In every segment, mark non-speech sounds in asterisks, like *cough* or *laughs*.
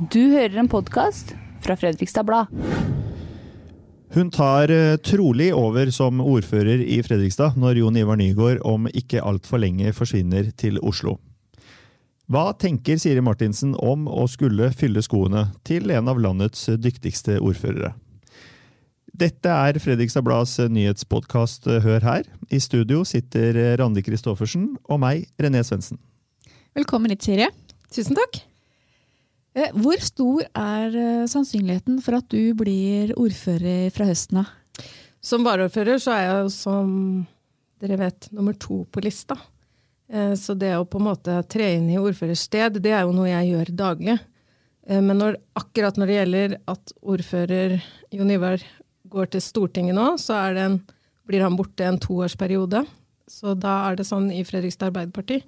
Du hører en podkast fra Fredrikstad Blad. Hun tar eh, trolig over som ordfører i Fredrikstad når Jon Ivar Nygaard om ikke altfor lenge forsvinner til Oslo. Hva tenker Siri Martinsen om å skulle fylle skoene til en av landets dyktigste ordførere? Dette er Fredrikstad Blads nyhetspodkast Hør her. I studio sitter Randi Christoffersen og meg, René Svendsen. Velkommen hit, Siri. Tusen takk. Eh, hvor stor er eh, sannsynligheten for at du blir ordfører fra høsten av? Som varaordfører så er jeg jo, som dere vet, nummer to på lista. Eh, så det å på en måte tre inn i ordførersted, det er jo noe jeg gjør daglig. Men når, akkurat når det gjelder at ordfører Jon Ivar går til Stortinget nå, så en, blir han borte en toårsperiode. Så da er det sånn i Fredrikstad Arbeiderparti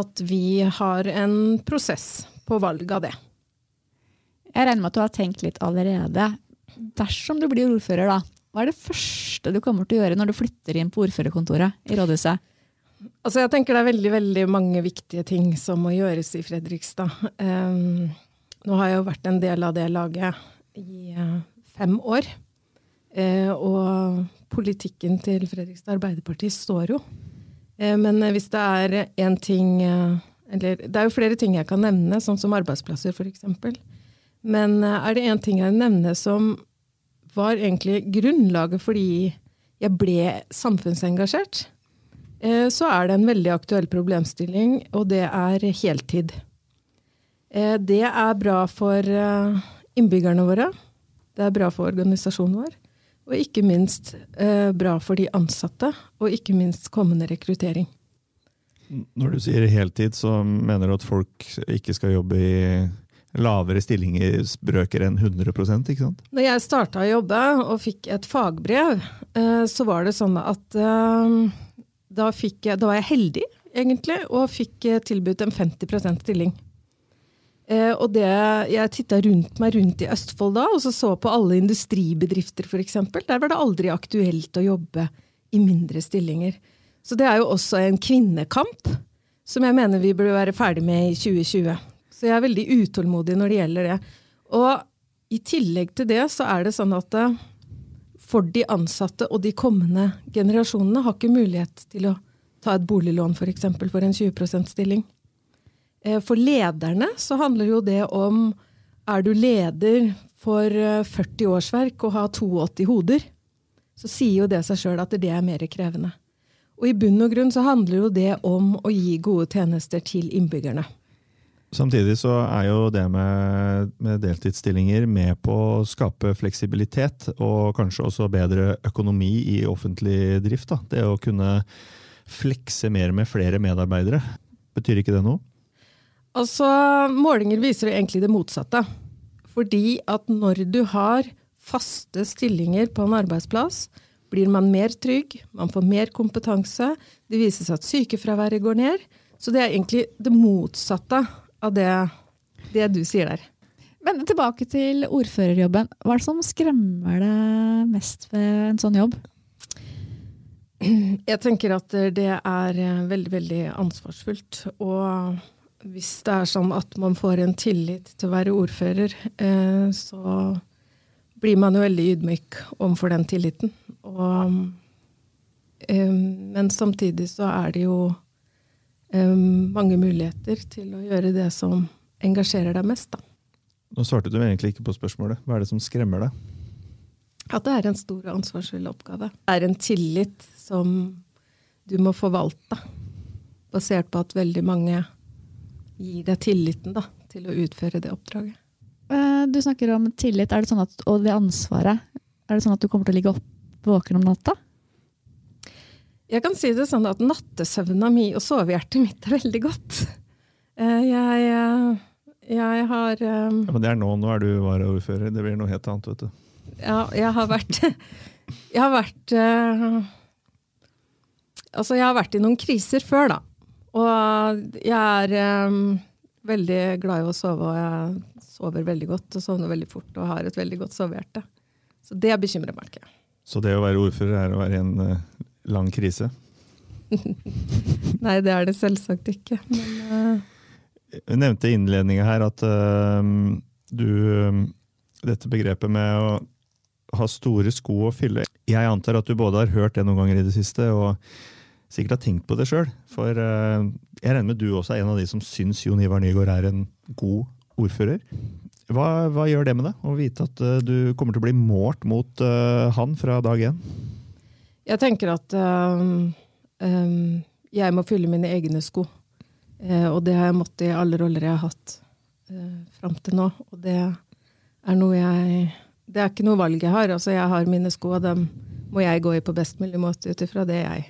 at vi har en prosess på valg av det. Jeg regner med at du har tenkt litt allerede. Dersom du blir ordfører, da, hva er det første du kommer til å gjøre når du flytter inn på ordførerkontoret i rådhuset? Altså jeg tenker Det er veldig veldig mange viktige ting som må gjøres i Fredrikstad. Um, nå har jeg jo vært en del av det laget i uh, fem år. Uh, og politikken til Fredrikstad Arbeiderparti står jo. Uh, men hvis det er én ting Eller det er jo flere ting jeg kan nevne, sånn som arbeidsplasser f.eks. Men eh, er det én ting jeg nevner som var egentlig grunnlaget fordi jeg ble samfunnsengasjert, eh, så er det en veldig aktuell problemstilling, og det er heltid. Eh, det er bra for innbyggerne våre. Det er bra for organisasjonen vår. Og ikke minst bra for de ansatte, og ikke minst kommende rekruttering. Når du sier heltid, så mener du at folk ikke skal jobbe i lavere stillingsbrøker enn 100 ikke sant? Når jeg starta å jobbe og fikk et fagbrev, eh, så var det sånn at eh, da, jeg, da var jeg heldig, egentlig, og fikk eh, tilbudt en 50% stilling. Og det, jeg titta rundt meg rundt i Østfold da, og så så på alle industribedrifter f.eks. Der var det aldri aktuelt å jobbe i mindre stillinger. Så det er jo også en kvinnekamp som jeg mener vi burde være ferdig med i 2020. Så jeg er veldig utålmodig når det gjelder det. Og i tillegg til det så er det sånn at eh, for de ansatte og de kommende generasjonene har ikke mulighet til å ta et boliglån f.eks. For, eksempel, for en 20 %-stilling. Eh, for lederne så handler jo det om er du leder for 40 eh, årsverk og har 82 hoder, så sier jo det seg sjøl at det er mer krevende. Og i bunn og grunn så handler jo det om å gi gode tjenester til innbyggerne. Samtidig så er jo det med, med, deltidsstillinger med på å skape fleksibilitet, og kanskje også bedre økonomi i offentlig drift. Da. Det å kunne flekse mer med flere medarbeidere. Betyr ikke det noe? Altså, Målinger viser egentlig det motsatte. Fordi at når du har faste stillinger på en arbeidsplass, blir man mer trygg, man får mer kompetanse, det viser seg at sykefraværet går ned. Så det er egentlig det motsatte av det, det du sier der. Men tilbake til ordførerjobben. Hva er det som skremmer deg mest ved en sånn jobb? Jeg tenker at det er veldig, veldig ansvarsfullt. Og hvis det er sånn at man får en tillit til å være ordfører, eh, så blir man jo veldig ydmyk overfor den tilliten. Og, eh, men samtidig så er det jo mange muligheter til å gjøre det som engasjerer deg mest. Da. Nå svarte du egentlig ikke på spørsmålet. Hva er det som skremmer deg? At det er en stor og ansvarsfull oppgave. Det er en tillit som du må forvalte, basert på at veldig mange gir deg tilliten da, til å utføre det oppdraget. Eh, du snakker om tillit er det sånn at, og det ansvaret. Er det sånn at du kommer til å ligge opp våken om natta? Jeg kan si det sånn at nattesøvna mi og sovehjertet mitt er veldig godt. Eh, jeg, eh, jeg har um, ja, Men det er nå. Nå er du varaordfører. Det blir noe helt annet, vet du. Ja, jeg har vært *laughs* Jeg har vært Altså, jeg har vært i noen kriser før, da. Og jeg er um, veldig glad i å sove, og jeg sover veldig godt og sovner veldig fort og har et veldig godt sovehjerte. Så det bekymrer meg ikke. Så det å være ordfører er å være i en uh, lang krise? *laughs* Nei, det er det selvsagt ikke. Men, uh... nevnte i innledninga her at uh, du um, Dette begrepet med å ha store sko å fylle. Jeg antar at du både har hørt det noen ganger i det siste, og sikkert har tenkt på det sjøl. For uh, jeg regner med du også er en av de som syns Jon Ivar Nygaard er en god ordfører. Hva, hva gjør det med deg, å vite at du kommer til å bli målt mot han fra dag én? Jeg tenker at um, um, jeg må fylle mine egne sko. Uh, og det har jeg måttet i alle roller jeg har hatt uh, fram til nå. Og det er noe jeg Det er ikke noe valg jeg har. Altså, jeg har mine sko, og dem må jeg gå i på best mulig måte ut ifra det jeg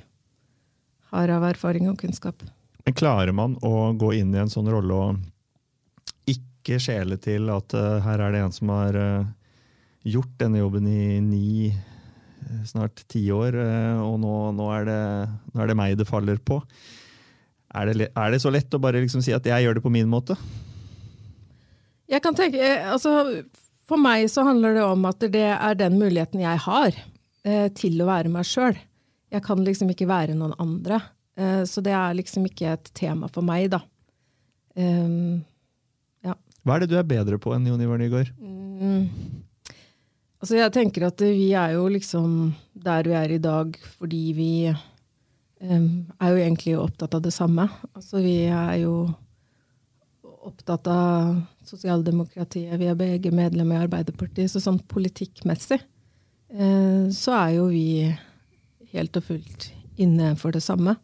har av erfaring og kunnskap. Men klarer man å gå inn i en sånn rolle og ikke skjele til at uh, her er det en som har uh, gjort denne jobben i ni, snart ti år, og nå, nå, er det, nå, er det, meg det faller på? Er det, er det så lett å bare liksom si at jeg gjør det på min måte? Jeg kan tenke, altså For meg så handler det om at det er den muligheten jeg har til å være meg sjøl. Jeg kan liksom ikke være noen andre. Eh, så det er liksom ikke et tema for meg, da. Um, ja. Hva er det du er bedre på enn Jon Ivar Nygaard? Mm. Altså jeg tenker at vi er jo liksom der vi er i dag fordi vi um, er jo egentlig opptatt av det samme. Altså vi er jo opptatt av sosialdemokratiet. Vi er begge medlemmer i Arbeiderpartiet. Så sånn politikkmessig uh, så er jo vi helt og fullt inne for det samme.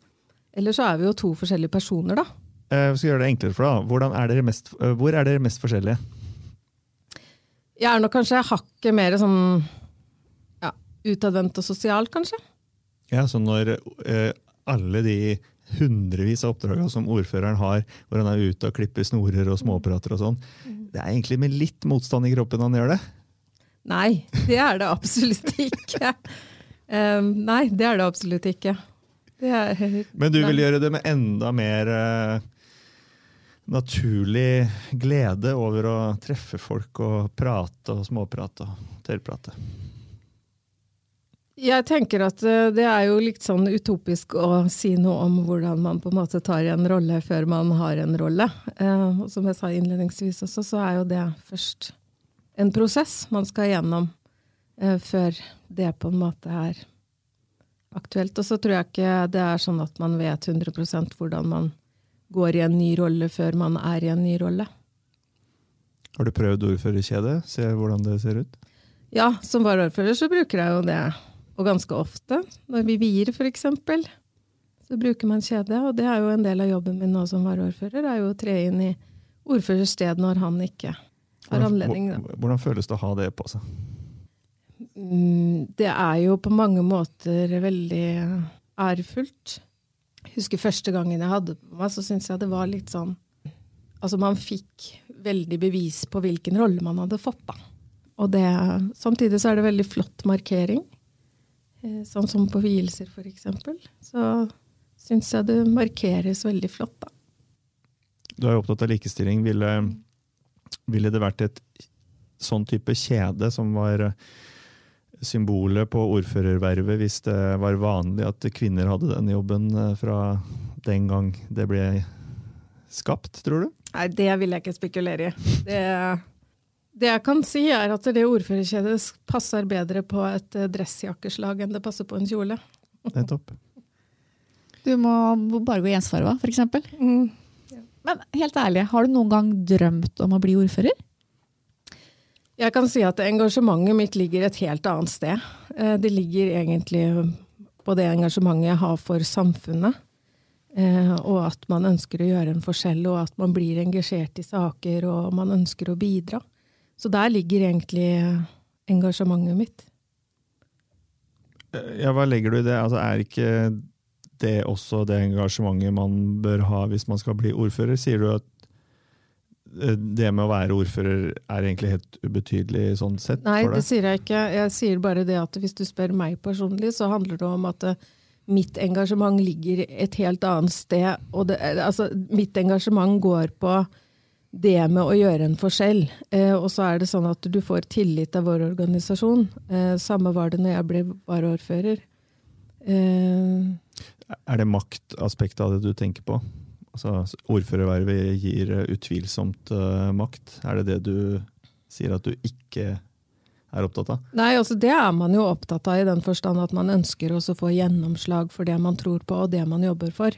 Eller så er vi jo to forskjellige personer, da. Jeg skal gjøre det enklere for deg. Er mest, uh, hvor er dere mest forskjellige? Jeg er nok kanskje hakket mer sånn ja, utadvendt og sosial, kanskje. Ja, så når eh, alle de hundrevis av oppdragene som ordføreren har, hvor han er ute og klipper snorer og småprater og sånn, mm. det er egentlig med litt motstand i kroppen han gjør det? Nei, det er det absolutt ikke. Um, nei, det er det absolutt ikke. Det er, Men du vil nei. gjøre det med enda mer uh, naturlig glede over å treffe folk og prate og småprate og tørrprate? Jeg tenker at uh, det er jo litt sånn utopisk å si noe om hvordan man på en måte tar en rolle før man har en rolle. Uh, og som jeg sa innledningsvis også, så er jo det først en prosess man skal gjennom før det på en måte er aktuelt. Og så tror jeg ikke det er sånn at man vet 100% hvordan man går i en ny rolle før man er i en ny rolle. Har du prøvd ordførerkjedet? Se hvordan det ser ut? Ja, som varaordfører så bruker jeg jo det. Og ganske ofte. Når vi vier, f.eks., så bruker man kjede. Og det er jo en del av jobben min nå som varaordfører, er jo å tre inn i ordførers sted når han ikke har anledning. Hvordan, hvordan føles det å ha det på seg? Mm, det er jo på mange måter veldig ærefullt. Husker første gangen jeg hadde på meg, så syntes jeg det var litt sånn Altså, man fikk veldig bevis på hvilken rolle man hadde fått, da. Og det, samtidig så er det veldig flott markering. Eh, sånn som på vielser, f.eks. Så syns jeg det markeres veldig flott, da. Du er jo opptatt av likestilling. Ville, ville det vært et sånn type kjede som var symbolet på ordførervervet hvis det var vanlig at kvinner hadde den jobben eh, fra den gang det ble skapt, tror du? Nei, det vil jeg ikke spekulere i. Det, det jeg kan si, er at det ordførerkjedet passer bedre på et eh, dressjakkeslag enn det passer på en kjole. Nettopp. Du må bare gå i ensfarva, f.eks. Mm. Men helt ærlig, har du noen gang drømt om å bli ordfører? Jeg kan si at engasjementet mitt ligger et helt annet sted. Eh, det ligger egentlig på det engasjementet jeg har for samfunnet. Eh, og at man ønsker å gjøre en forskjell, og at man blir engasjert i saker, og man ønsker å bidra. Så der ligger egentlig engasjementet mitt. Eh, ja, hva legger du i det? Altså, er ikke det også det engasjementet man bør ha hvis man skal bli ordfører? Sier du at det med å være ordfører er egentlig helt ubetydelig sånn sett? Nei, det sier jeg ikke. Jeg sier bare det at hvis du spør meg personlig, så handler det om at eh, mitt engasjement ligger et helt annet sted. Og det, eh, altså, mitt engasjement går på det med å gjøre en forskjell. Eh, og så er det sånn at du får tillit av vår organisasjon. Eh, samme var det når jeg ble varaordfører. Eh, er det maktaspektet av det du tenker på? Altså, ordførervervet gir utvilsomt uh, makt. Er det det du sier at du ikke er opptatt av? Nei, altså Det er man jo opptatt av i den forstand at man ønsker å få gjennomslag for det man tror på og det man jobber for.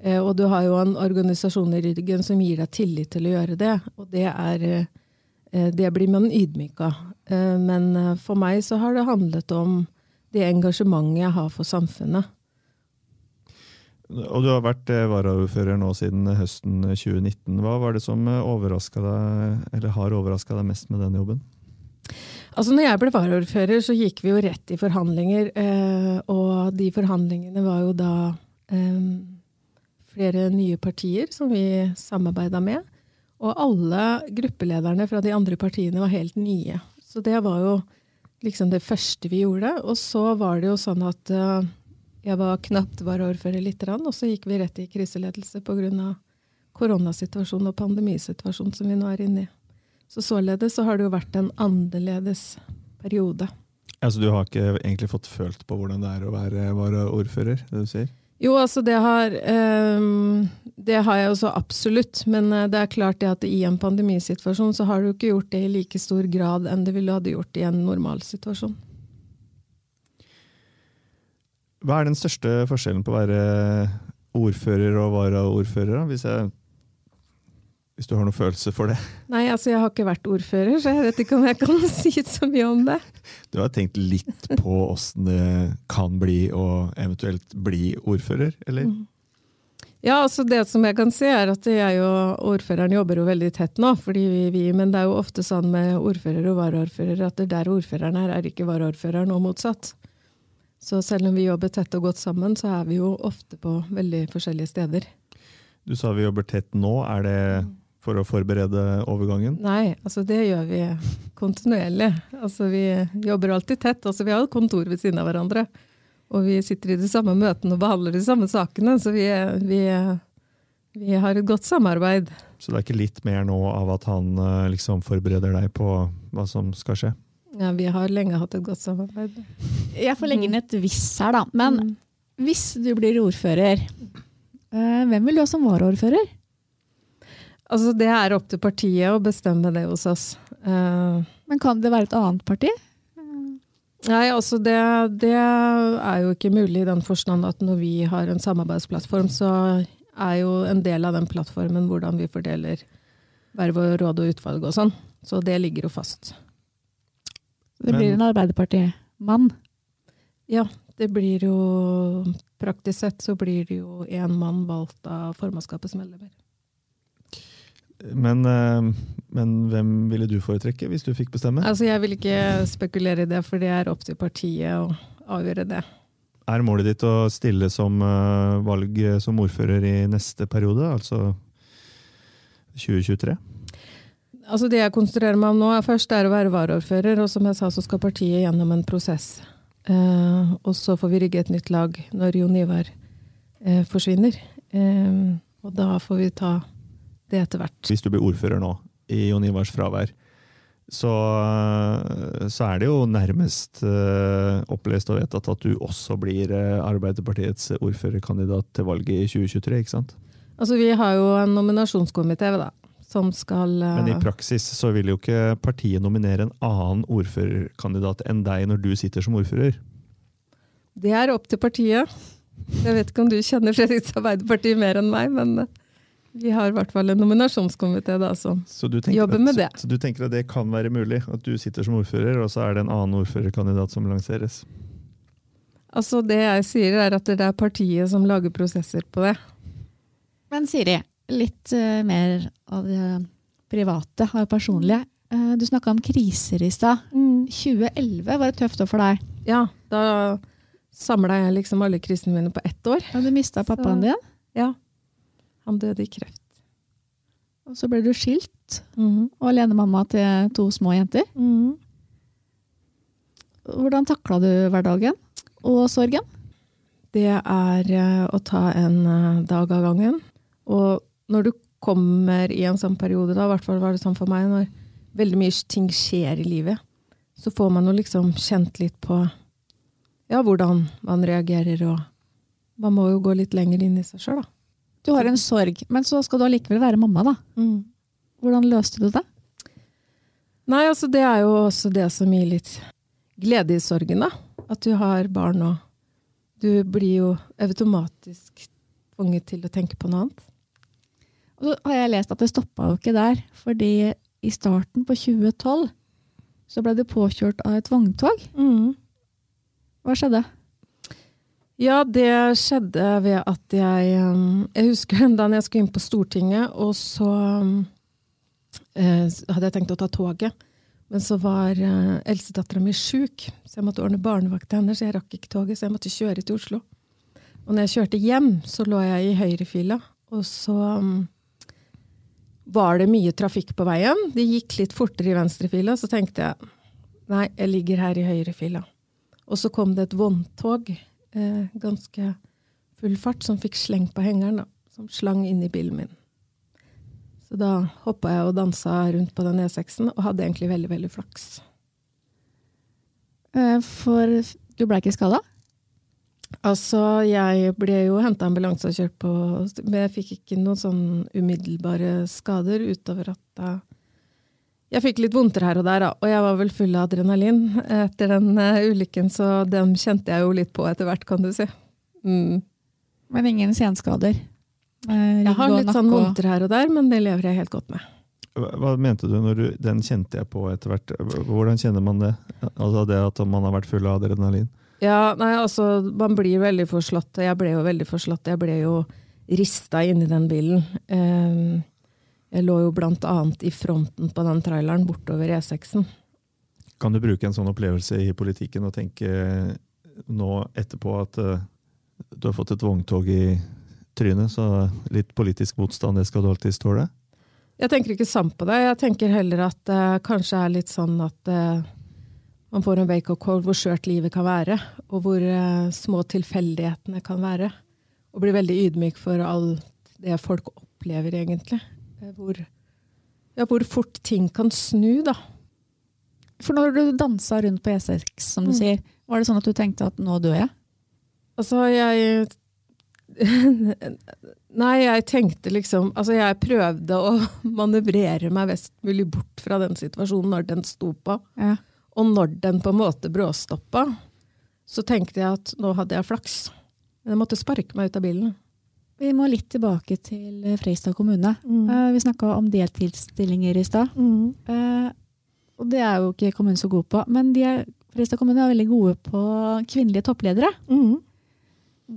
Eh, og du har jo en organisasjon i ryggen som gir deg tillit til å gjøre det. Og det, er, eh, det blir man ydmyk av. Eh, men eh, for meg så har det handlet om det engasjementet jeg har for samfunnet. Og du har vært eh, varaordfører nå siden høsten 2019. Hva var det som overraska deg, eller har overraska deg mest med den jobben? Altså når jeg ble varaordfører, så gikk vi jo rett i forhandlinger. Eh, og de forhandlingene var jo da eh, flere nye partier som vi samarbeida med. Og alle gruppelederne fra de andre partiene var helt nye. Så det var jo liksom det første vi gjorde. Og så var det jo sånn at eh, jeg var knapt varaordfører lite grann, og så gikk vi rett i kriseledelse pga. koronasituasjonen og pandemisituasjonen som vi nå er inne i. Så således så har det jo vært en annerledes periode. Altså, du har ikke egentlig fått følt på hvordan det er å være varaordfører? det du sier? Jo, altså det har, um, det har jeg også absolutt. Men uh, det er klart det at i en pandemisituasjon så har du ikke gjort det i like stor grad enn det ville hadde gjort i en normalsituasjon. Hva er den største forskjellen på å være ordfører og varaordfører? Hvis, jeg, hvis du har noen følelse for det? Nei, altså jeg har ikke vært ordfører, så jeg vet ikke om jeg kan *laughs* si så mye om det. Du har tenkt litt på åssen det kan bli å eventuelt bli ordfører, eller? Mm. Ja, altså det som jeg kan si er at jeg og ordføreren jobber jo veldig tett nå. Fordi vi, vi, men det er jo ofte sånn med ordfører og varaordfører at det der ordføreren er, er ikke varaordføreren og motsatt. Så selv om vi jobber tett og godt sammen, så er vi jo ofte på veldig forskjellige steder. Du sa vi jobber tett nå. Er det for å forberede overgangen? Nei, altså det gjør vi kontinuerlig. Altså vi jobber alltid tett. Altså vi har et kontor ved siden av hverandre. Og vi sitter i de samme møtene og behandler de samme sakene. Så vi, vi, vi har et godt samarbeid. Så det er ikke litt mer nå av at han eh, liksom forbereder deg på hva som skal skje? Ja, vi har lenge hatt et godt samarbeid. Jeg får legge inn et hvis her, da. Men mm. hvis du blir ordfører, eh, hvem vil du ha som varaordfører? Altså, det er opp til partiet å bestemme det hos oss. Uh, Men kan det være et annet parti? Nei, altså det, det, er jo ikke mulig i den forstand at når vi har en samarbeidsplattform, så er jo en del av den plattformen hvordan vi fordeler verv og råd og utvalg og sånn. Så det ligger jo fast. Det blir en Arbeiderparti-mann? Ja, det blir jo Praktisk sett så blir det jo én mann valgt av formannskapets medlemmer. Men, eh, men, hvem ville du foretrekke hvis du fikk bestemme? Altså, Jeg vil ikke spekulere i det, for det er opp til partiet å avgjøre det. Er målet ditt å stille som uh, valg som ordfører i neste periode, altså 2023? Altså Det jeg konsentrerer meg om nå, er først er å være varaordfører, og som jeg sa, så skal partiet gjennom en prosess. Eh, og så får vi rigge et nytt lag når Jon Ivar eh, forsvinner. Eh, og da får vi ta det etter hvert. Hvis du blir ordfører nå, i Jon Ivars fravær, så, så, er det jo nærmest uh, opplest og vedtatt at du også blir uh, Arbeiderpartiets ordførerkandidat til valget i 2023, ikke sant? Altså, Vi har jo en nominasjonskomité da, som skal uh, Men i praksis så vil jo ikke partiet nominere en annen ordførerkandidat enn deg når du sitter som ordfører? Det er opp til partiet. Jeg vet ikke om du kjenner Fredriks Arbeiderparti mer enn meg, men vi har i hvert fall en nominasjonskomité som jobber med det. Så, så, du tenker at det kan være mulig? At du sitter som ordfører, og så er det en annen ordførerkandidat som lanseres? Altså Det jeg sier, er at det er partiet som lager prosesser på det. Men Siri, litt uh, mer av det private og personlige. Uh, du snakka om kriser i stad. Mm. 2011 var et tøft år for deg. Ja, da samla jeg liksom alle krisene mine på ett år. Og du mista pappaen din? Ja. Han døde i kreft. Og så ble du skilt, mm. og alenemamma til to små jenter. Mm. Hvordan takla du hverdagen og sorgen? Det er uh, å ta en dag av gangen. Og når du kommer i en sånn periode, da, i hvert fall var det sånn for meg, når veldig mye ting skjer i livet, så får man jo liksom kjent litt på ja, hvordan man reagerer, og man må jo gå litt lenger inn i seg sjøl, da. Du har en sorg, men så skal du allikevel være mamma, da. Mm. Hvordan løste du det? Nei, altså det er jo også det som gir litt glede i sorgen, da. At du har barn og Du blir jo automatisk tvunget til å tenke på noe annet. Og så har jeg lest at det stoppa jo ikke der. Fordi i starten på 2012 så ble du påkjørt av et vogntog. Hva skjedde? Ja, det skjedde ved at jeg um, Jeg husker *laughs* da jeg skulle inn på Stortinget, og så um, eh, hadde jeg tenkt å ta toget. Men så var eh, eldstedattera mi sjuk, så jeg måtte ordne barnevakt til henne. Så jeg rakk ikke toget, så jeg måtte kjøre til Oslo. Og når jeg kjørte hjem, så lå jeg i høyrefila, og så um, var det mye trafikk på veien. Det gikk litt fortere i venstrefila, så tenkte jeg nei, jeg ligger her i høyrefila. Og så kom det et vogntog, eh, ganske full fart, som fikk sleng på hengeren, da, som slang inn i bilen min. Så da hoppa jeg og dansa rundt på den E6-en, og hadde egentlig veldig, veldig flaks. Eh, For du ble ikke skada? Altså, jeg ble jo henta ambulanse og kjørt på Men jeg fikk ikke noen sånn umiddelbare skader utover at uh, Jeg fikk litt vondter her og der, da, og jeg var vel full av adrenalin etter den uh, ulykken, så dem kjente jeg jo litt på etter hvert, kan du si. Mm. Men ingen senskader? Eh, Jeg har litt sånn vondter her og der, men det lever jeg helt godt med. Hva mente du når du Den kjente jeg på etter hvert. Hvordan kjenner man det? Altså det at man har vært full av adrenalin? Ja, nei, altså, man blir veldig forslått. Jeg ble jo veldig forslått. Jeg ble jo rista inni den bilen. Eh, Jeg lå jo blant annet i fronten på den traileren bortover E6-en. Kan du bruke en sånn opplevelse i politikken og tenke nå etterpå at eh, du har fått et vogntog i trynet, så litt politisk motstand, det skal du alltid tåle? Jeg tenker ikke sant på det. Jeg tenker heller at det kanskje er litt sånn at eh, man får en wake-up call hvor skjørt livet kan være, og hvor eh, små tilfeldighetene kan være. Og blir veldig ydmyk for alt det folk opplever, egentlig. Eh, Hvor, ja, hvor fort ting kan snu, da. For når du dansa rundt på E6, som du Mm. sier, var det sånn at du tenkte at nå dør jeg? Altså, jeg *laughs* Nei, jeg tenkte liksom Altså, jeg prøvde å *laughs* manøvrere meg best mulig bort fra den situasjonen når den sto på. Ja. Og når den på en måte bråstoppa, så tenkte jeg at nå hadde jeg flaks. Men jeg måtte sparke meg ut av bilen. Vi må litt tilbake til eh, Freistad kommune. Mm. Uh, Vi snakka om deltidsstillinger i stad. Eh, Og det er jo ikke kommunen så god på. Men de er, Freistad kommune er veldig gode på kvinnelige toppledere. Mm.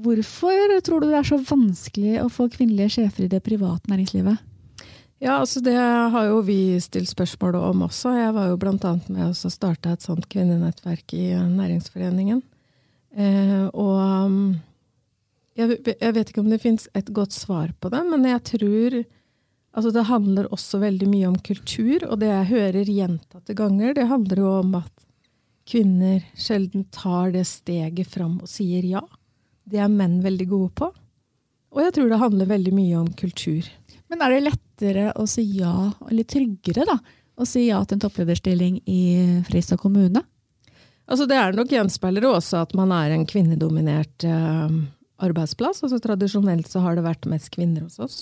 Hvorfor tror du det er så vanskelig å få kvinnelige sjefer i det private næringslivet? Ja, altså det har jo vi stilt spørsmål om også. Jeg var jo annet med å starte et sånt kvinnenettverk i Næringsforeningen. Eh, og um, jeg, jeg vet ikke om det fins et godt svar på det, men jeg tror altså det handler også veldig mye om kultur. Og det jeg hører gjentatte ganger, det handler jo om at kvinner sjelden tar det steget fram og sier ja. Det er menn veldig gode på. Og jeg tror det handler veldig mye om kultur. Men er det lettere å si ja, eller tryggere da, å si ja til en topplederstilling i Fristad kommune? Altså Det er nok gjenspeiler også at man er en kvinnedominert eh, arbeidsplass. Altså Tradisjonelt så har det vært mest kvinner hos oss.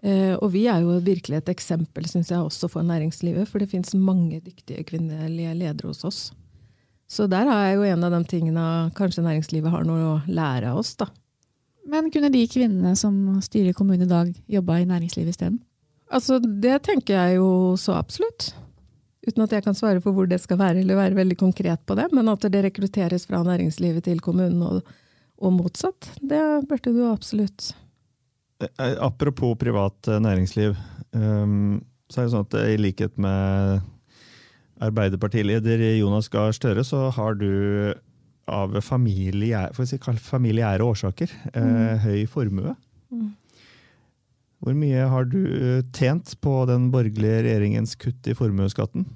Eh, og vi er jo virkelig et eksempel synes jeg, også for næringslivet, for det finnes mange dyktige kvinnelige ledere hos oss. Så der er jo en av de tingene kanskje næringslivet har noe å lære av oss. da. Men kunne de kvinnene som styrer kommunen i dag, jobba i næringslivet isteden? Altså Det tenker jeg jo så absolutt. Uten at jeg kan svare for hvor det skal være, eller være veldig konkret på det. Men at det rekrutteres fra næringslivet til kommunen og, og motsatt, det burde du absolutt. Eh, Apropos privat eh, næringsliv, ehm, så er det sånn at i likhet med Arbeiderpartileder Jonas Gahr Støre, så har du av familiære, si, familiære årsaker Mm. høy formue. Mm. Hvor mye har du eh, tjent på den borgerlige regjeringens kutt i formuesskatten?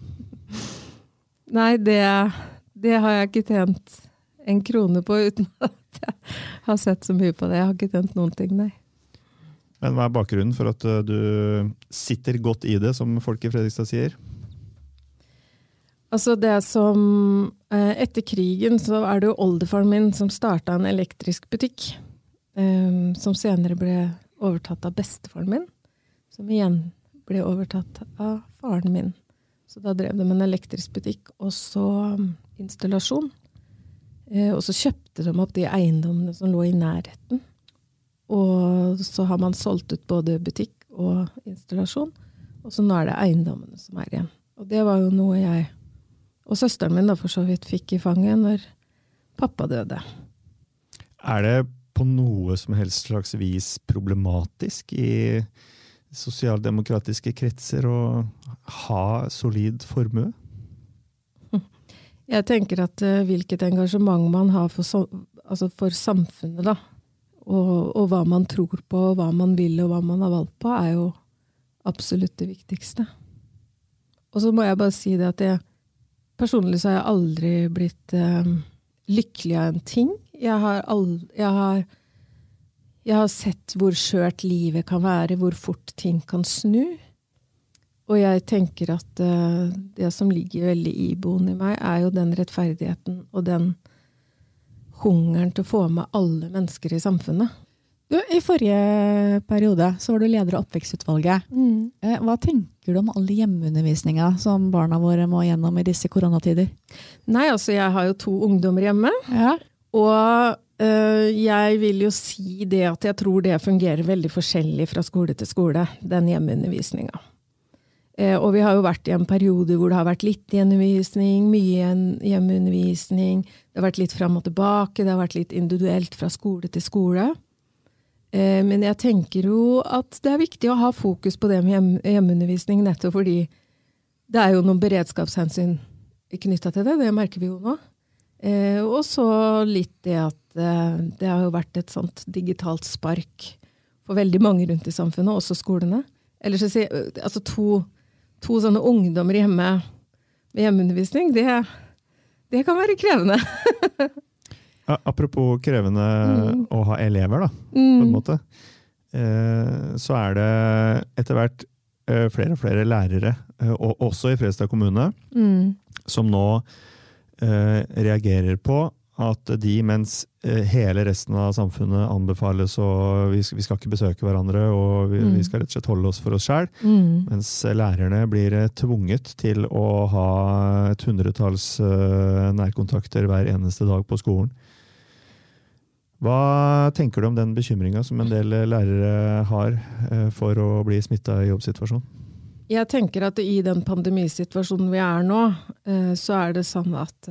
Nei, det, det har jeg ikke tjent en krone på uten at jeg har sett så mye på det. Jeg har ikke tjent noen ting, nei. Men hva er bakgrunnen for at eh, du sitter godt i det, som folk i Fredrikstad sier? Altså det som eh, Etter krigen så er det jo oldefaren min som starta en elektrisk butikk. eh, som senere ble overtatt av bestefaren min. Som igjen ble overtatt av faren min. Så da drev de en elektrisk butikk og så um, installasjon. Eh, og så kjøpte de opp de eiendommene som lå i nærheten. Og så har man solgt ut både butikk og installasjon. Og så nå er det eiendommene som er igjen. Og det var jo noe jeg og søsteren min da for så vidt fikk i fanget når pappa døde. Er det på noe som helst slags vis problematisk i sosialdemokratiske kretser å ha solid formue? Jeg tenker at uh, hvilket engasjement man har for, so altså for samfunnet, da, og, og, hva man tror på, og hva man vil, og hva man har valgt på, er jo absolutt det viktigste. Og så må jeg bare si det at jeg personlig så har jeg aldri blitt eh, lykkelig av en ting. Jeg har, aldri, jeg har, jeg har sett hvor skjørt livet kan være, hvor fort ting kan snu. Og jeg tenker at eh, det som ligger veldig iboende i meg, er jo den rettferdigheten og den hungeren til å få med alle mennesker i samfunnet. Du, I forrige periode så var du leder av oppvekstutvalget. Mm. Eh, hva tenker du om all hjemmeundervisninga som barna våre må gjennom i disse koronatider? Nei, altså jeg har jo to ungdommer hjemme. Ja. Og øh, jeg vil jo si det at jeg tror det fungerer veldig forskjellig fra skole til skole, den hjemmeundervisninga. Eh, og vi har jo vært i en periode hvor det har vært litt gjenundervisning, mye hjemmeundervisning. Det har vært litt fram og tilbake, det har vært litt individuelt fra skole til skole. Eh, men jeg tenker jo at det er viktig å ha fokus på det med hjemmeundervisning, nettopp fordi det er jo noen beredskapshensyn knytta til det. Det merker vi jo nå. Eh, og så litt det at det har jo vært et sånt digitalt spark for veldig mange rundt i samfunnet, også skolene. Eller så si, altså to to sånne ungdommer hjemme med hjemmeundervisning, det, det kan være krevende. *laughs* Apropos krevende mm. å ha elever, da, mm. på en mm. måte. Eh, så er det etter hvert eh, flere og flere lærere, eh, og også i Fredstad kommune, mm. som nå reagerer på at de, mens hele resten av samfunnet anbefales og vi, skal ikke besøke hverandre og vi, mm. skal rett og slett holde oss for oss sjøl, mm. mens lærerne blir tvunget til å ha et hundretalls nærkontakter hver eneste dag på skolen. Hva tenker du om den bekymringa som en del lærere har uh, for å bli smitta i jobbsituasjonen? Jeg tenker at i den pandemisituasjonen vi er nå, uh, så er det sånn at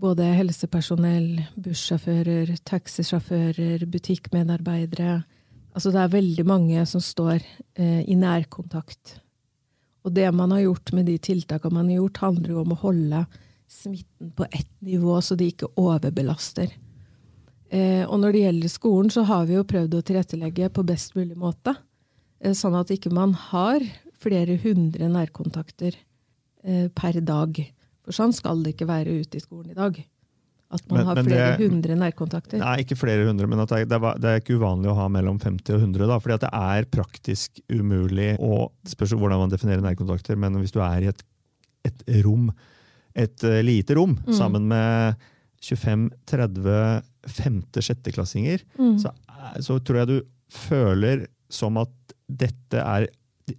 både helsepersonell, bussjåfører, taxisjåfører, butikkmedarbeidere. Altså det er veldig mange som står eh, i nærkontakt. Og det man har gjort med de tiltakene man har gjort, handler jo om å holde smitten på ett nivå, så de ikke overbelaster. Eh, og når det gjelder skolen, så har vi jo prøvd å tilrettelegge på best mulig måte. Eh, sånn at ikke man har flere hundre nærkontakter eh, per dag. For sånn skal det ikke være ute i skolen i dag. At man men, har flere det, hundre nærkontakter. Nei, ikke flere hundre, men det er, det, er, ikke uvanlig å ha mellom 50 og 100. Da, fordi det er praktisk umulig å Det spørs hvordan man definerer nærkontakter, men hvis du er i et, et rom, et lite rom, mm. sammen med 25-30 femte-sjetteklassinger, mm. så, så tror jeg du føler som at dette er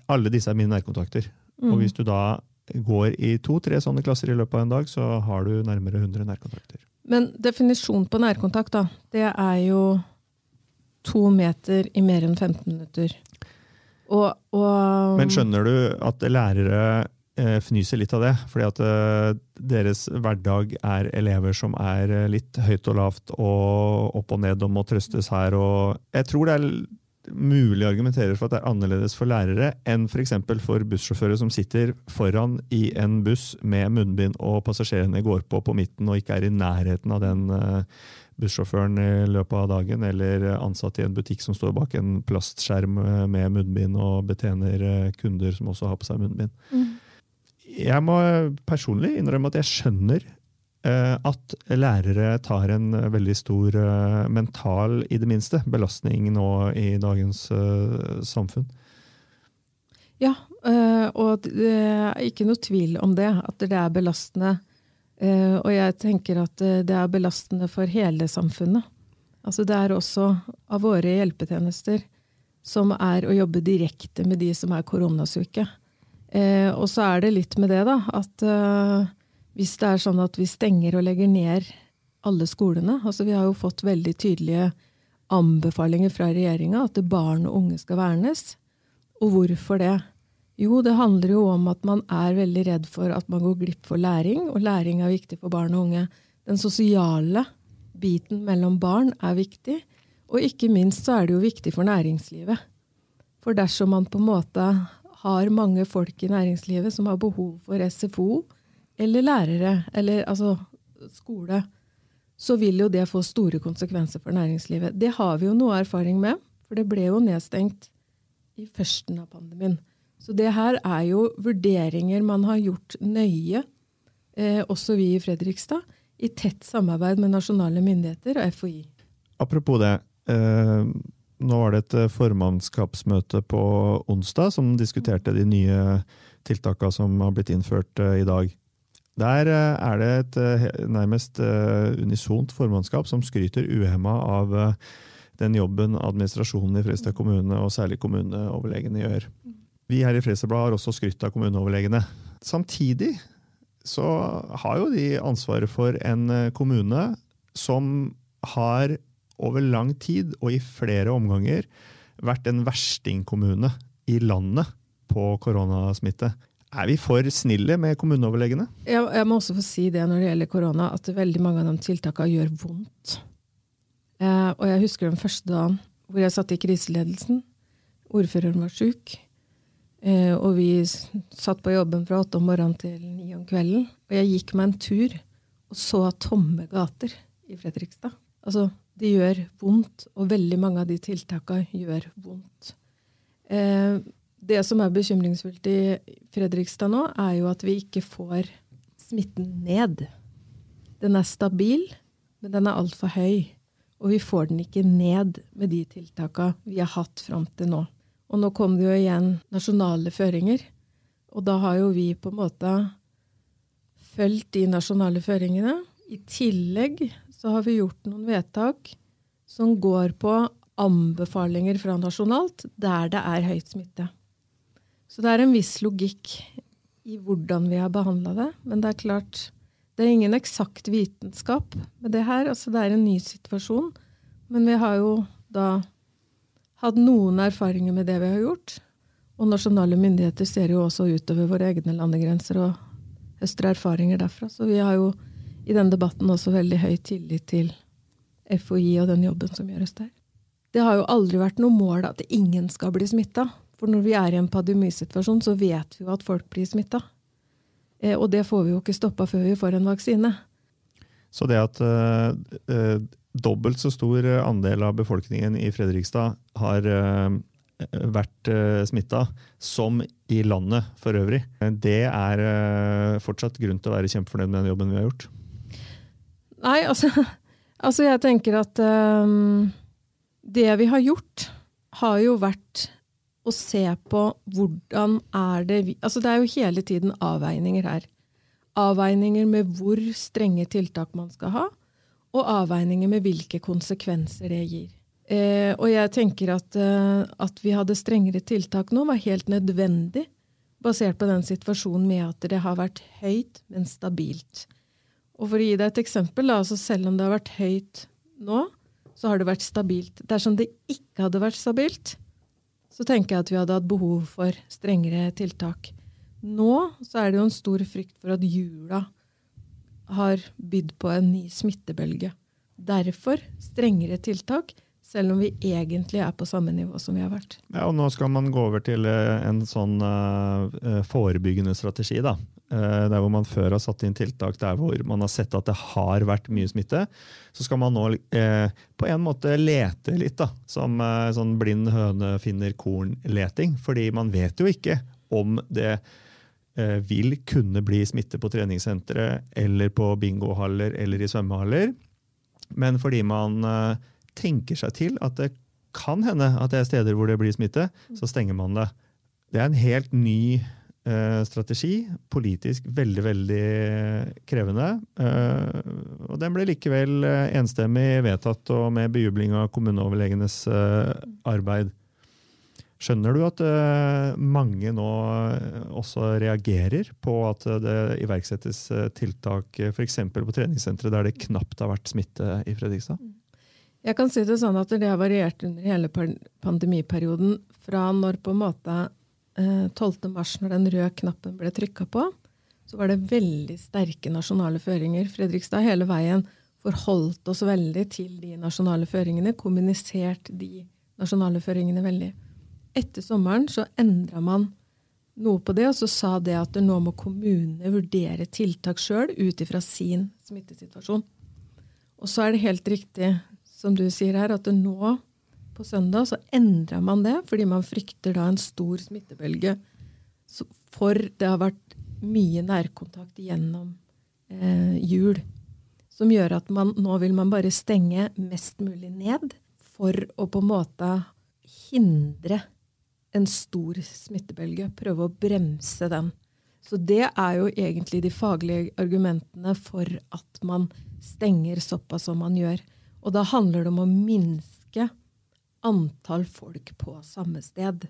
Alle disse er mine nærkontakter. Mm. Og hvis du da går i to-tre sånne klasser i løpet av en dag, så har du nærmere 100 nærkontakter. Men definisjonen på nærkontakt, da, det er jo to meter i mer enn 15 minutter. Og, og Men skjønner du at lærere eh, fnyser litt av det? Fordi at eh, deres hverdag er elever som er eh, litt høyt og lavt og opp og ned og må trøstes her. Og jeg tror det er mulig å argumentere for at det er annerledes for lærere enn f.eks. For, for bussjåfører som sitter foran i en buss med munnbind, og passasjerene går på på midten og ikke er i nærheten av den bussjåføren i løpet av dagen, eller ansatte i en butikk som står bak en plastskjerm eh, med munnbind og betjener kunder som også har på seg munnbind. Mm. Jeg må personlig innrømme at jeg skjønner Eh, at lærere tar en veldig stor eh, mental, i det minste, belastning nå i dagens eh, samfunn. Ja, og det er ikke noe tvil om det, at det er belastende. Og jeg tenker at det er belastende for hele samfunnet. Altså det er også av våre hjelpetjenester som er å jobbe direkte med de som er koronasyke. Eh, og så er det litt med det, da, at eh, hvis det er sånn at vi stenger og legger ned alle skolene altså Vi har jo fått veldig tydelige anbefalinger fra regjeringa at barn og unge skal vernes. Og hvorfor det? Jo, det handler jo om at man er veldig redd for at man går glipp for læring, og læring er viktig for barn og unge. Den sosiale biten mellom barn er viktig, og ikke minst så er det jo viktig for næringslivet. For dersom man på en måte har mange folk i næringslivet som har behov for SFO eller lærere, eller altså skole, så vil jo det få store konsekvenser for næringslivet. Det har vi jo noe erfaring med, for det ble jo nedstengt i førsten av pandemien. Så det her er jo vurderinger man har gjort nøye, eh, også vi i Fredrikstad, i tett samarbeid med nasjonale myndigheter og FHI. Apropos det. Eh, nå var det et eh, formannskapsmøte på onsdag som diskuterte de nye tiltakene som har blitt innført eh, i dag. Der er det et nærmest unisont formannskap som skryter uhemma av den jobben administrasjonen i Fredrikstad kommune, og særlig kommuneoverlegene, gjør. Vi her i Fredrikstad har også skrytt av kommuneoverlegene. Samtidig så har jo de ansvaret for en kommune som har over lang tid og i flere omganger vært en verstingkommune i landet på koronasmitte. Er vi for snille med kommuneoverlegene? Jeg, jeg, må også få si det når det gjelder korona, at veldig mange av de tiltakene gjør vondt. Eh, og jeg husker den første dagen hvor jeg satt i kriseledelsen. Ordføreren var sjuk. Eh, og vi satt på jobben fra åtte om morgenen til ni om kvelden. Og jeg gikk meg en tur og så tomme gater i Fredrikstad. Altså, det gjør vondt, og veldig mange av de tiltakene gjør vondt. Eh, det som er bekymringsfullt i Fredrikstad nå, er jo at vi ikke får smitten ned. Den er stabil, men den er altfor høy. Og vi får den ikke ned med de tiltakene vi har hatt fram til nå. Og nå kom det jo igjen nasjonale føringer. Og da har jo vi på en måte fulgt de nasjonale føringene. I tillegg så har vi gjort noen vedtak som går på anbefalinger fra nasjonalt der det er høyt smitte. Så det er en viss logikk i hvordan vi har behandla det. Men det er klart, det er ingen eksakt vitenskap med det her. Altså, det er en ny situasjon. Men vi har jo da hatt noen erfaringer med det vi har gjort. Og nasjonale myndigheter ser jo også utover våre egne landegrenser og høster erfaringer derfra. Så vi har jo i denne debatten også veldig høy tillit til FHI og den jobben som gjøres der. Det har jo aldri vært noe mål at ingen skal bli smitta. For når vi er i en pandemisituasjon, så vet vi jo at folk blir smitta. Eh, og det får vi jo ikke stoppa før vi får en vaksine. Så det at uh, uh, dobbelt så stor andel av befolkningen i Fredrikstad har uh, vært uh, smitta som i landet for øvrig, det er fortsatt grunn til å være kjempefornøyd med den jobben vi har gjort? Nei, altså, *laughs* altså jeg tenker at um, det vi har gjort, har jo vært å se på hvordan er det vi Altså det er jo hele tiden avveininger her. Avveininger med hvor strenge tiltak man skal ha, og avveininger med hvilke konsekvenser det gir. Eh, og jeg tenker at, eh, at vi hadde strengere tiltak nå, var helt nødvendig, basert på den situasjonen med at det har vært høyt, men stabilt. Og for å gi deg et eksempel, da, altså selv om det har vært høyt nå, så har det vært stabilt. Dersom det ikke hadde vært stabilt, så tenker jeg at vi hadde hatt behov for strengere tiltak. Nå så er det jo en stor frykt for at jula har bydd på en ny smittebølge. Derfor strengere tiltak, selv om vi egentlig er på samme nivå som vi har vært. Ja, og Nå skal man gå over til eh, en sånn uh, forebyggende strategi. da. Eh, der hvor man før har satt inn tiltak der hvor man har sett at det har vært mye smitte, så skal man nå eh, på en måte lete litt, da, som eh, sånn blind høne finner korn-leting. Fordi man vet jo ikke om det eh, vil kunne bli smitte på treningssentre eller på bingohaller eller i svømmehaller. Men fordi man eh, tenker seg til at det kan hende at det er steder hvor det blir smitte, så stenger man det. Det er en helt ny strategi. Politisk veldig, veldig krevende. Eh, og den ble likevel eh, enstemmig vedtatt og med bejubling av kommuneoverlegenes arbeid. Skjønner du at eh, mange nå eh, også reagerer på at eh, det iverksettes eh, tiltak eh, f.eks. på treningssenteret der det knapt har vært smitte i Fredrikstad? Jeg kan si det sånn at det har variert under hele pandemiperioden. Fra når på en måte eh, 12. mars, når den røde knappen ble trykka på, så var det veldig sterke nasjonale føringer. Fredrikstad hele veien forholdt oss veldig til de nasjonale føringene, kommunisert de nasjonale føringene veldig. Etter sommeren så endra man noe på det, og så sa det at nå må kommunene vurdere tiltak sjøl ut ifra sin smittesituasjon. Og så er det helt riktig som du sier her, at nå på søndag så endra man det fordi man frykter da en stor smittebølge. For det har vært mye nærkontakt gjennom eh, jul. Som gjør at man nå vil man bare stenge mest mulig ned for å på en måte hindre en stor smittebølge. Prøve å bremse den. Så det er jo egentlig de faglige argumentene for at man stenger såpass som man gjør. Og da handler det om å minske antall folk på samme sted.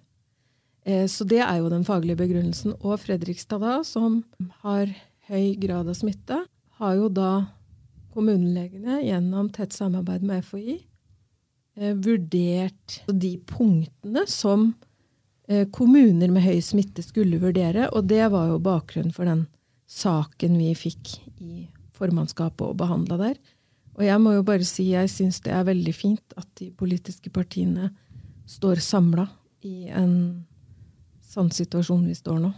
Eh, Så det er jo den faglige begrunnelsen. Og Fredrikstad, da, som har høy grad av smitte, har jo da kommunelegene gjennom tett samarbeid med FHI eh, vurdert de punktene som eh, kommuner med høy smitte skulle vurdere. Og det var jo bakgrunnen for den saken vi fikk i formannskapet og behandla der. Og jeg må jo bare si jeg syns det er veldig fint at de politiske partiene står samla i en sånn situasjon vi står nå.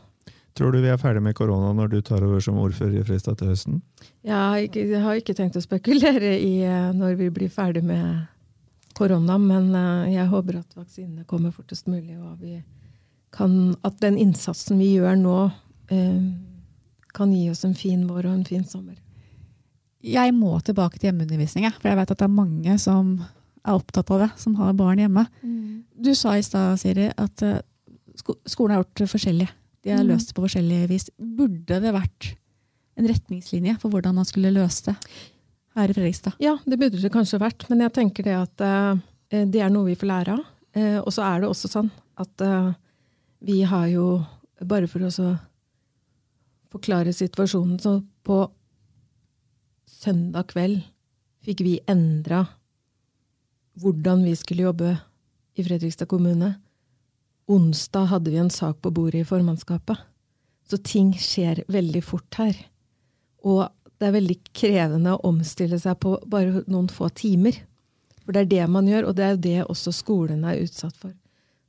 Tror du vi er ferdig med korona når du tar over som ordfører i Fredstad til høsten? Jeg har ikke, tenkt å spekulere i eh, når vi blir ferdig med korona, men eh, jeg håper at vaksinene kommer fortest mulig, og vi kan, at den innsatsen vi gjør nå, eh, kan gi oss en fin vår og en fin sommer. Jeg må tilbake til hjemmeundervisning, for jeg vet at det er mange som er opptatt av det, som har barn hjemme. Du sa i stad, Siri, at eh, sko skolen har gjort det forskjellig. De har Mm. løst det på forskjellig vis. Burde det vært en retningslinje for hvordan man skulle løse det her i Fredrikstad? Ja, det burde det kanskje vært, men jeg tenker det at eh, det er noe vi får lære av. Eh, og så er det også sånn at eh, vi har jo, bare for å forklare situasjonen, så på søndag kveld fikk vi endra hvordan vi skulle jobbe i Fredrikstad kommune. Onsdag hadde vi en sak på bordet i formannskapet. Så ting skjer veldig fort her. Og det er veldig krevende å omstille seg på bare noen få timer. For det er det man gjør, og det er jo det også skolene er utsatt for.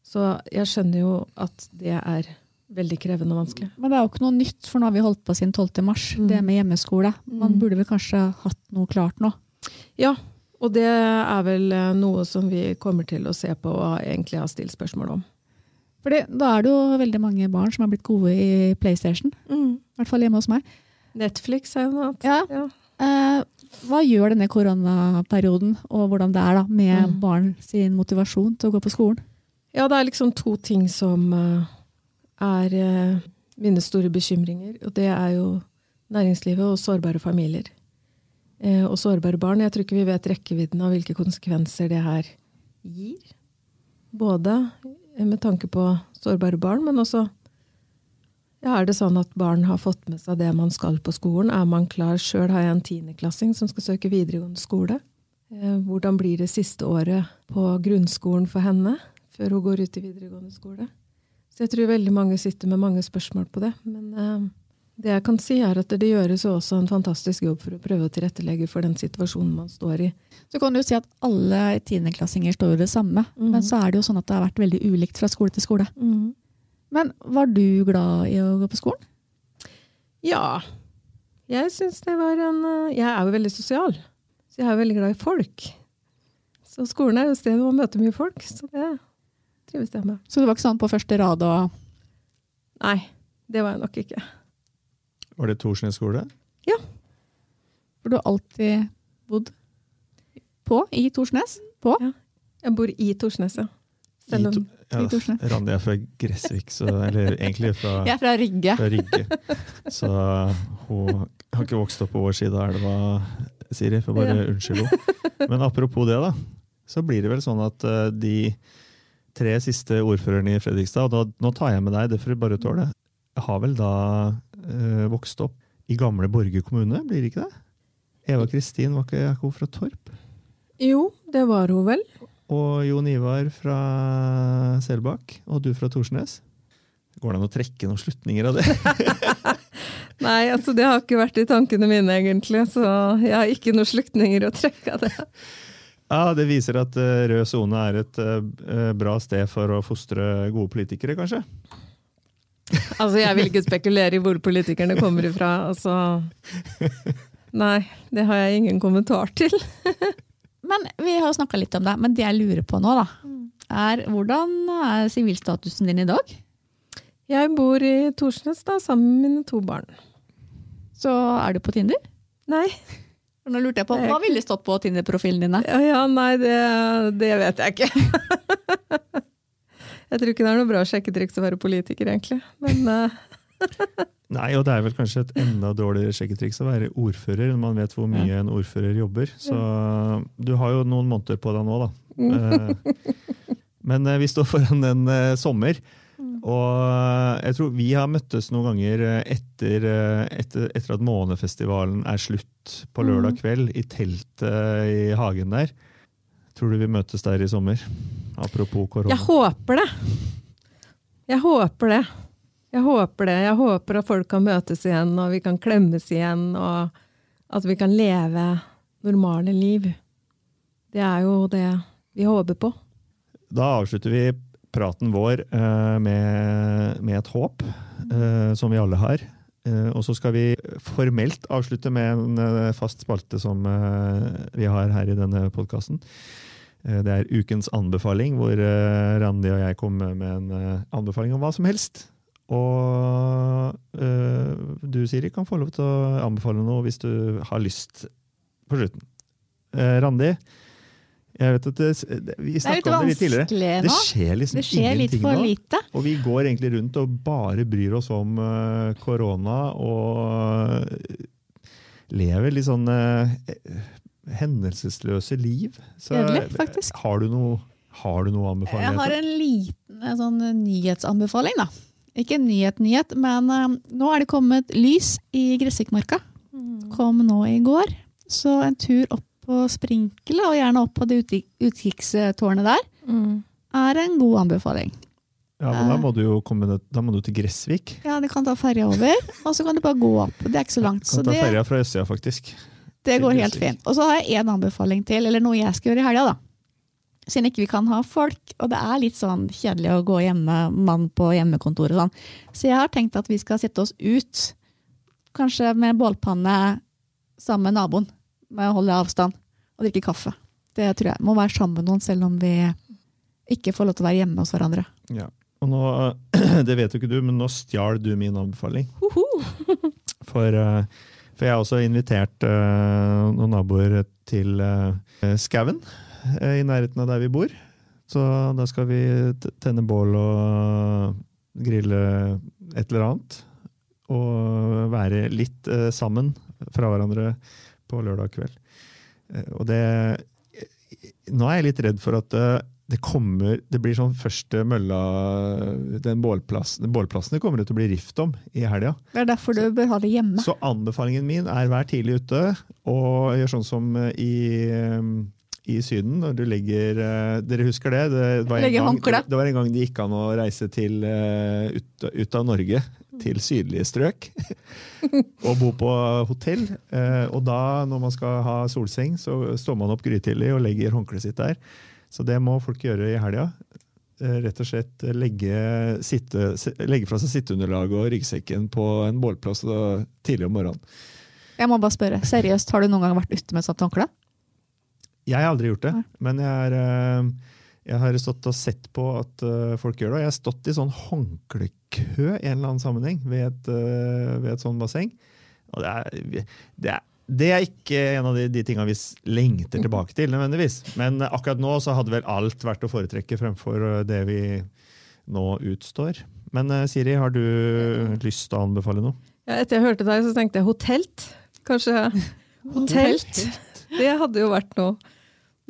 Så jeg skjønner jo at det er veldig krevende og vanskelig. Men det er jo ikke noe nytt, for nå har vi holdt på siden 12. mars, Mm. det med hjemmeskole. Man Mm. burde vel kanskje hatt noe klart nå. Ja, og det er vel eh, noe som vi kommer til å se på og egentlig har stilt spørsmål om. Fordi da er det jo veldig mange barn som har blitt gode i PlayStation. I hvert fall hjemme hos meg. Netflix er jo noe annet. Ja. Ja. Eh, hva gjør denne koronaperioden, og hvordan det er da, med Mm. barn sin motivasjon til å gå på skolen? Ja, det er liksom to ting som eh, er eh, mine store bekymringer. Og det er jo næringslivet og sårbare familier. Eh, og sårbare barn. Jeg tror ikke vi vet rekkevidden av hvilke konsekvenser det her gir. Både med tanke på sårbare barn, men også ja, er det sånn at barn har fått med seg det man skal på skolen? Er man klar? Sjøl har jeg en tiendeklassing som skal søke videregående skole. Eh, Hvordan blir det siste året på grunnskolen for henne før hun går ut i videregående skole? Så jeg tror veldig mange sitter med mange spørsmål på det. Men eh, det jeg kan si er at det gjøres jo også en fantastisk jobb for å prøve å tilrettelegge for den situasjonen man står i. Så kan du jo si at alle tiendeklassinger står jo det samme, Mhm. men så er det jo sånn at det har vært veldig ulikt fra skole til skole. Men var du glad i å gå på skolen? Ja. Jeg syns det var en eh, Jeg er jo veldig sosial, så jeg er veldig glad i folk. Så skolen er jo stedet hvor man møter mye folk, så det trives jeg med. Så det var ikke sånn på første rad og Nei, det var jeg nok ikke. Var det Torsnes skole? Ja. For du har alltid bodd på i Torsnes? På? Jeg bor i Torsnes, ja. Selv I om to- ja, i Torsnes. Randi er fra Gressvik, så, eller egentlig fra, *laughs* Jeg er fra Rygge. fra Rygge. Så hun har ikke vokst opp på vår side av elva, Siri. Får bare Ja. unnskylde henne. Men apropos det, da. Så blir det vel sånn at eh, de tre siste ordførerne i Fredrikstad, og da, nå tar jeg med deg, det får du bare tåle. Jeg har vel da eh, vokst opp i gamle Borge kommune, blir det ikke det? Eva Kristin, var ikke hun fra Torp? Jo, det var hun vel. Og Jon Ivar fra Selbakk, og du fra Torsnes. Går det an å trekke noen slutninger av det? *laughs* Nei, altså det har ikke vært i tankene mine, egentlig. Så jeg har ikke noen slutninger å trekke av det. Ja, Det viser at eh, rød sone er et eh, bra sted for å fostre gode politikere, kanskje? *laughs* Altså, jeg vil ikke spekulere i hvor politikerne kommer ifra. Altså Nei, det har jeg ingen kommentar til. *laughs* Men vi har snakka litt om det, men det jeg lurer på nå, da, er hvordan er sivilstatusen din i dag? Jeg bor i Torsnes da, sammen med mine to barn. Så er du på Tinder? Nei, Nå lurte jeg på, Hva ville stått på Tinder-profilen din? ja, ja, nei det, det vet jeg ikke. *laughs* Jeg tror ikke det er noe bra sjekketriks å være politiker, egentlig. Men uh... Nei, og det er vel kanskje et enda dårligere sjekketriks å være ordfører når man vet hvor mye en ordfører jobber. Så du har jo noen måneder på deg nå, da. Eh, *laughs* Men eh, vi står foran en sommer. Og jeg tror vi har møttes noen ganger eh, etter, eh, etter, etter at Månefestivalen er slutt på lørdag kveld, i teltet i hagen der. Tror du vi møtes der i sommer? Apropos korona. jeg håper det. Jeg håper det. Jeg håper det. Jeg håper at folk kan møtes igjen, og vi kan klemmes igjen, og at vi kan leve normale liv. Det er jo det vi håper på. Da avslutter vi praten vår eh, med, med et håp, eh, som vi alle har. Eh, og så skal vi formelt avslutte med en fast spalte som vi har her i denne podkasten. Det er ukens anbefaling, hvor Randi og jeg kommer med en anbefaling om hva som helst. Og du, Siri, kan få lov til å anbefale noe hvis du har lyst på slutten. Randi, jeg vet at det, det, vi Det er litt snakka om det litt tidligere. Det skjer liksom Det skjer litt ingenting for nå. lite. Og vi går egentlig rundt og bare bryr oss om uh, korona og uh, lever litt sånn uh, hendelsesløse liv. Så, Kjedelig, faktisk. Har du noe, har du noe anbefaling? Jeg har en liten eh, sånn nyhetsanbefaling, da. Ikke en nyhet-nyhet, men eh, nå er det kommet lys i Gressvikmarka. Kom nå i går. Så en tur opp på sprinkelet, og gjerne opp på det utkik- utkikkstårnet der, er en god anbefaling. Ja, men da må du jo komme ned, da må du til Gressvik. Ja, Du kan ta ferja over, og så kan du bare gå opp. Det er ikke så langt. Du Kan ta ferja fra østsida, faktisk. det går helt fint. Og så har jeg en anbefaling til, eller noe jeg skal gjøre i helga. da. Siden ikke vi kan ha folk, og det er litt sånn kjedelig å gå hjemme, mann på hjemmekontoret sånn. Så jeg har tenkt at vi skal sette oss ut, kanskje med bålpanne sammen med naboen, med å holde avstand og drikke kaffe. Det tror jeg. Må være sammen med noen, selv om vi ikke får lov til å være hjemme hos hverandre. Ja. Og nå, *clears throat* det vet jo ikke du, men nå stjal du min anbefaling. *laughs* For, eh, for jeg har også invitert eh, noen naboer til eh, skauen i nærheten av der vi bor. Så da skal vi tenne bål og grille et eller annet. Og være litt sammen fra hverandre på lørdag kveld. Eh, og det Nå er jeg litt redd for at eh, det kommer Det blir sånn første mølla Den bålplassen, bålplassene kommer det til å bli rift om i helga. Det er derfor du bør ha det hjemme. Så anbefalingen min er vær tidlig ute og gjør sånn som i, i Syden. Når du legger eh, Dere husker det? Det var en, gang, det var en gang det gikk an å reise til, eh, ut, ut av Norge, til sydlige strøk, *laughs* og bo på hotell. Eh, Og da, når man skal ha solseng, så står man opp grytidlig og legger håndkleet sitt der. Så det må folk gjøre i helga. Eh, Rett og slett legge, sitte, legge fra seg sitteunderlaget og ryggsekken på en bålplass tidlig om morgenen. Jeg må bare spørre, seriøst, har du noen gang vært ute med et sånt håndkle? Jeg har aldri gjort det, men jeg, er, eh, jeg har stått og sett på at eh, folk gjør det. Og jeg har stått i sånn håndklekø i en eller annen sammenheng ved et, eh, ved et sånt basseng. Og det er, det er, det er ikke en av de, de tinga vi lengter tilbake til, nødvendigvis. Men akkurat nå så hadde vel alt vært å foretrekke fremfor eh, det vi nå utstår. Men eh, Siri, har du lyst til å anbefale noe? Ja, etter jeg hørte deg, så tenkte jeg hotelt. Kanskje *laughs* hotelt. Det hadde jo vært noe.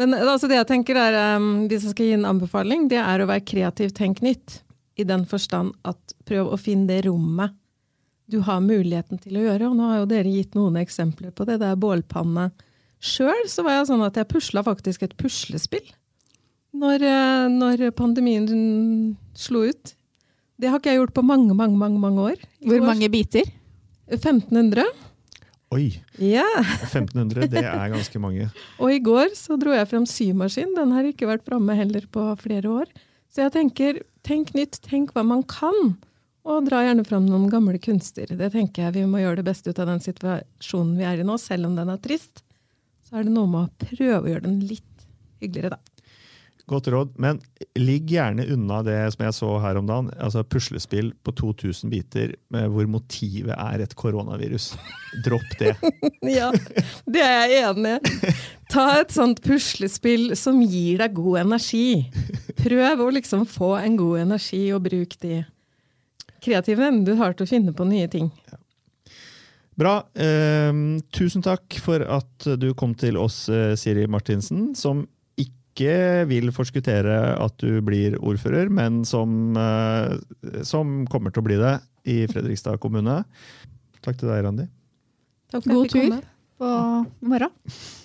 Men altså det jeg tenker er, um, Hvis jeg skal gi en anbefaling, det er å være kreativ, tenk nytt. I den forstand at prøv å finne det rommet du har muligheten til å gjøre. Og nå har jo dere gitt noen eksempler på det. Det er bålpanne. Sjøl så var jeg sånn at jeg pusla faktisk et puslespill når, eh, når pandemien slo ut. Det har ikke jeg gjort på mange, mange, mange, mange år. I Hvor år- mange biter? 1500. Oi! Ja. 1500, det er ganske mange. *laughs* Og i går så dro jeg frem symaskin. Den har ikke vært framme heller på flere år. Så jeg tenker, tenk nytt, tenk hva man kan. Og dra gjerne fram noen gamle kunster. Det tenker jeg vi må gjøre det beste ut av den situasjonen vi er i nå, selv om den er trist. Så er det noe med å prøve å gjøre den litt hyggeligere, da. Godt råd, men ligg gjerne unna det som jeg så her om dagen. altså Puslespill på 2000 biter med hvor motivet er et koronavirus. Dropp det. *laughs* Ja, det er jeg enig i. Ta et sånt puslespill som gir deg god energi. Prøv å liksom få en god energi, og bruk de kreative evnene du har til å finne på nye ting. Bra. Eh, tusen takk for at du kom til oss, eh, Siri Martinsen, som ikke vil forskuttere at du blir ordfører, men som, eh, som kommer til å bli det i Fredrikstad kommune. Takk til deg, Randi. Takk for at God tur på morgen.